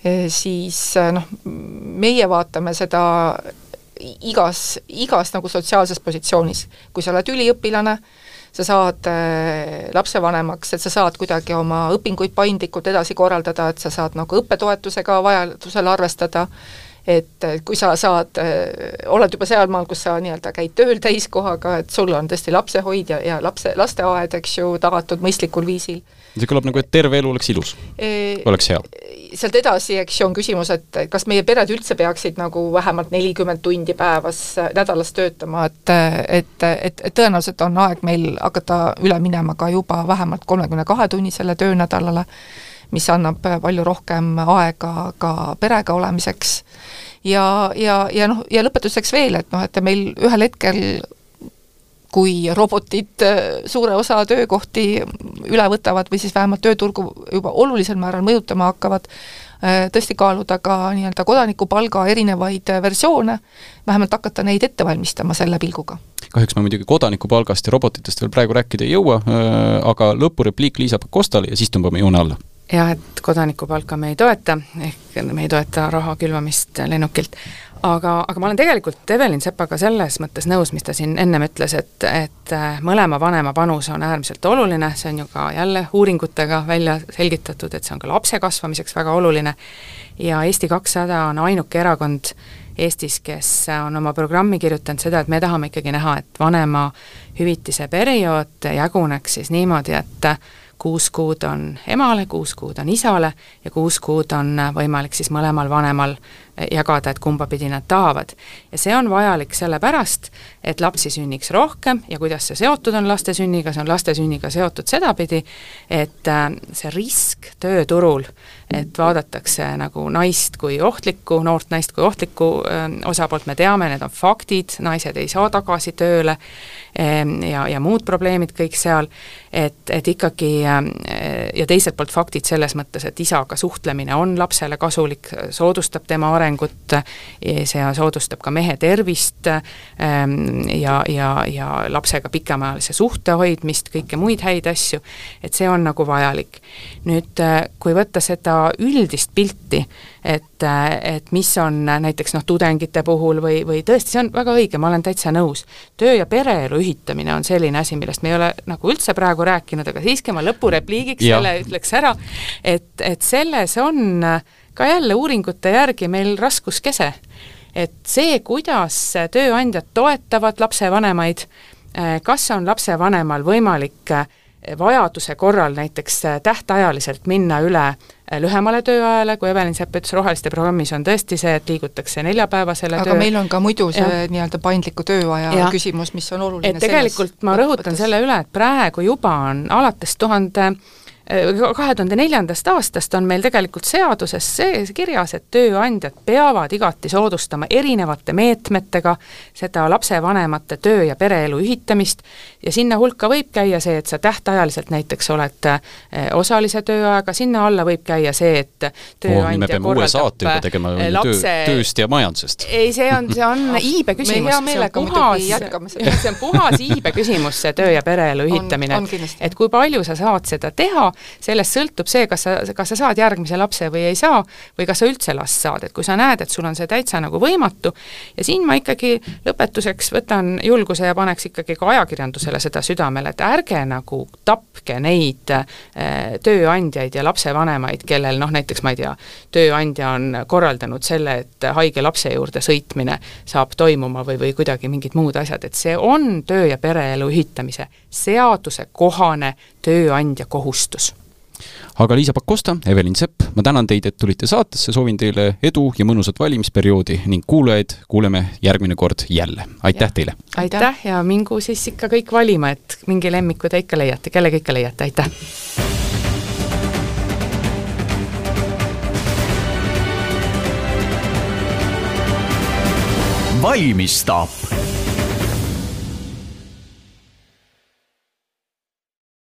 eh,, siis eh, noh, meie vaatame seda igas, igas nagu sotsiaalses positsioonis, kui sa oled üliõpilane, sa saad äh, lapsevanemaks, et sa saad kuidagi oma õpinguid paindlikult edasi korraldada, et sa saad nagu õppetoetusega vajadusel arvestada äh,, et kui sa saad, äh, oled juba sealmaal, kus sa nii-öelda käid tööl täiskohaga, et sul on tõesti lapsehoid ja, ja lapse, lasteaed, eks ju, tagatud mõistlikul viisil. See kõlab nagu, et terve elu oleks ilus e, oleks hea. sealt edasi, eks ju, on küsimus, et kas meie pered üldse peaksid nagu vähemalt nelikümmend tundi päevas, äh, nädalas töötama, et et, et, et tõenäoliselt on aeg meil hakata üle minema ka juba vähemalt kolmekümne kahe tunnisele töönädalale, mis annab palju rohkem aega ka perega olemiseks ja, ja, ja noh, ja lõpetuseks veel, et noh, et meil ühel hetkel kui robotid äh, suure osa töökohti üle võtavad või siis vähemalt tööturgu juba olulisel määral mõjutama hakkavad, äh, tõesti kaaluda ka nii-öelda kodanikupalga erinevaid äh, versioone, vähemalt hakata neid ette valmistama selle pilguga. kahjuks me muidugi kodanikupalgast ja robotitest veel praegu rääkida ei jõua, aga lõpurepliik Liisa Pakostale ja siis tõmbame joone alla jah, et kodanikupalka me ei toeta, ehk me ei toeta raha külvamist lennukilt aga, aga ma olen tegelikult Evelin Sepaga selles mõttes nõus, mis ta siin ennem ütles, et, et äh, mõlema vanema panus on äärmiselt oluline, see on ju ka jälle uuringutega välja selgitatud, et see on ka lapse kasvamiseks väga oluline, ja Eesti kakssada on ainuke erakond Eestis, kes on oma programmi kirjutanud seda, et me tahame ikkagi näha, et vanemahüvitise periood jaguneks siis niimoodi, et kuus kuud on emale, kuus kuud on isale ja kuus kuud on võimalik siis mõlemal vanemal jagada, et kumba pidi nad tahavad. ja see on vajalik sellepärast, et lapsi sünniks rohkem ja kuidas see seotud on laste sünniga, see on laste sünniga seotud sedapidi, et äh, see risk tööturul, et vaadatakse nagu naist kui ohtlikku, noort naist kui ohtlikku äh, osapoolt, me teame, need on faktid, naised ei saa tagasi tööle ähm, ja, ja muud probleemid kõik seal, et, et ikkagi äh, ja teiselt poolt faktid selles mõttes, et isaga suhtlemine on lapsele kasulik, soodustab tema arengut, see soodustab ka mehe tervist ähm, ja, ja, ja lapsega pikemaajalise suhte hoidmist, kõike muid häid asju, et see on nagu vajalik. nüüd, äh, kui võtta seda üldist pilti, et, et mis on näiteks noh, tudengite puhul või, või tõesti, see on väga õige, ma olen täitsa nõus, töö ja pereelu ühitamine on selline asi, millest me ei ole nagu üldse praegu rääkinud, aga siiski ma lõpurepliigiks selle ütleks ära, et, et selles on ka jälle uuringute järgi meil raskuskese. et see, kuidas tööandjad toetavad lapsevanemaid, kas on lapsevanemal võimalik vajaduse korral näiteks tähtajaliselt minna üle lühemale tööajale, kui Evelin Sepp ütles, Roheliste programmis on tõesti see, et liigutakse neljapäevasele aga töö... meil on ka muidu see nii-öelda paindliku tööaja ja. küsimus, mis on oluline et tegelikult ma rõhutan selle üle, et praegu juba on alates tuhande 000 kahe tuhande neljandast aastast on meil tegelikult seaduses sees kirjas, et tööandjad peavad igati soodustama erinevate meetmetega seda lapsevanemate töö- ja pereelu ühitamist. Ja sinna hulka võib käia see, et sa tähtajaliselt näiteks oled eh, osalise tööajaga, sinna alla võib käia see, et tööandja juba tegema eh, lapse... töö, tööst ja majandusest. ei, see on, see on iibe küsimus, see on puhas, see on puhas iibe küsimus, see töö ja pereelu ühitamine, et kui palju sa saad seda teha, sellest sõltub see, kas sa, kas sa saad järgmise lapse või ei saa, või kas sa üldse last saad, et kui sa näed, et sul on see täitsa nagu võimatu, ja siin ma ikkagi lõpetuseks võtan julguse ja paneks ikkagi ka ajakirjandusele seda südamele, et ärge nagu tapke neid äh, tööandjaid ja lapsevanemaid, kellel noh, näiteks ma ei tea, tööandja on korraldanud selle, et haige lapse juurde sõitmine saab toimuma või, või kuidagi mingid muud asjad, et see on töö- ja pereelu ühitamise seadusekohane tööandja kohustus aga Liisa Pakosta, Evelin Sepp, ma tänan teid, et tulite saatesse, soovin teile edu ja mõnusat valimisperioodi ning kuulajaid kuuleme järgmine kord jälle. aitäh teile! aitäh ja mingu siis ikka kõik valima, et mingi lemmiku te ikka leiate, kellega ikka leiate, aitäh! valmistab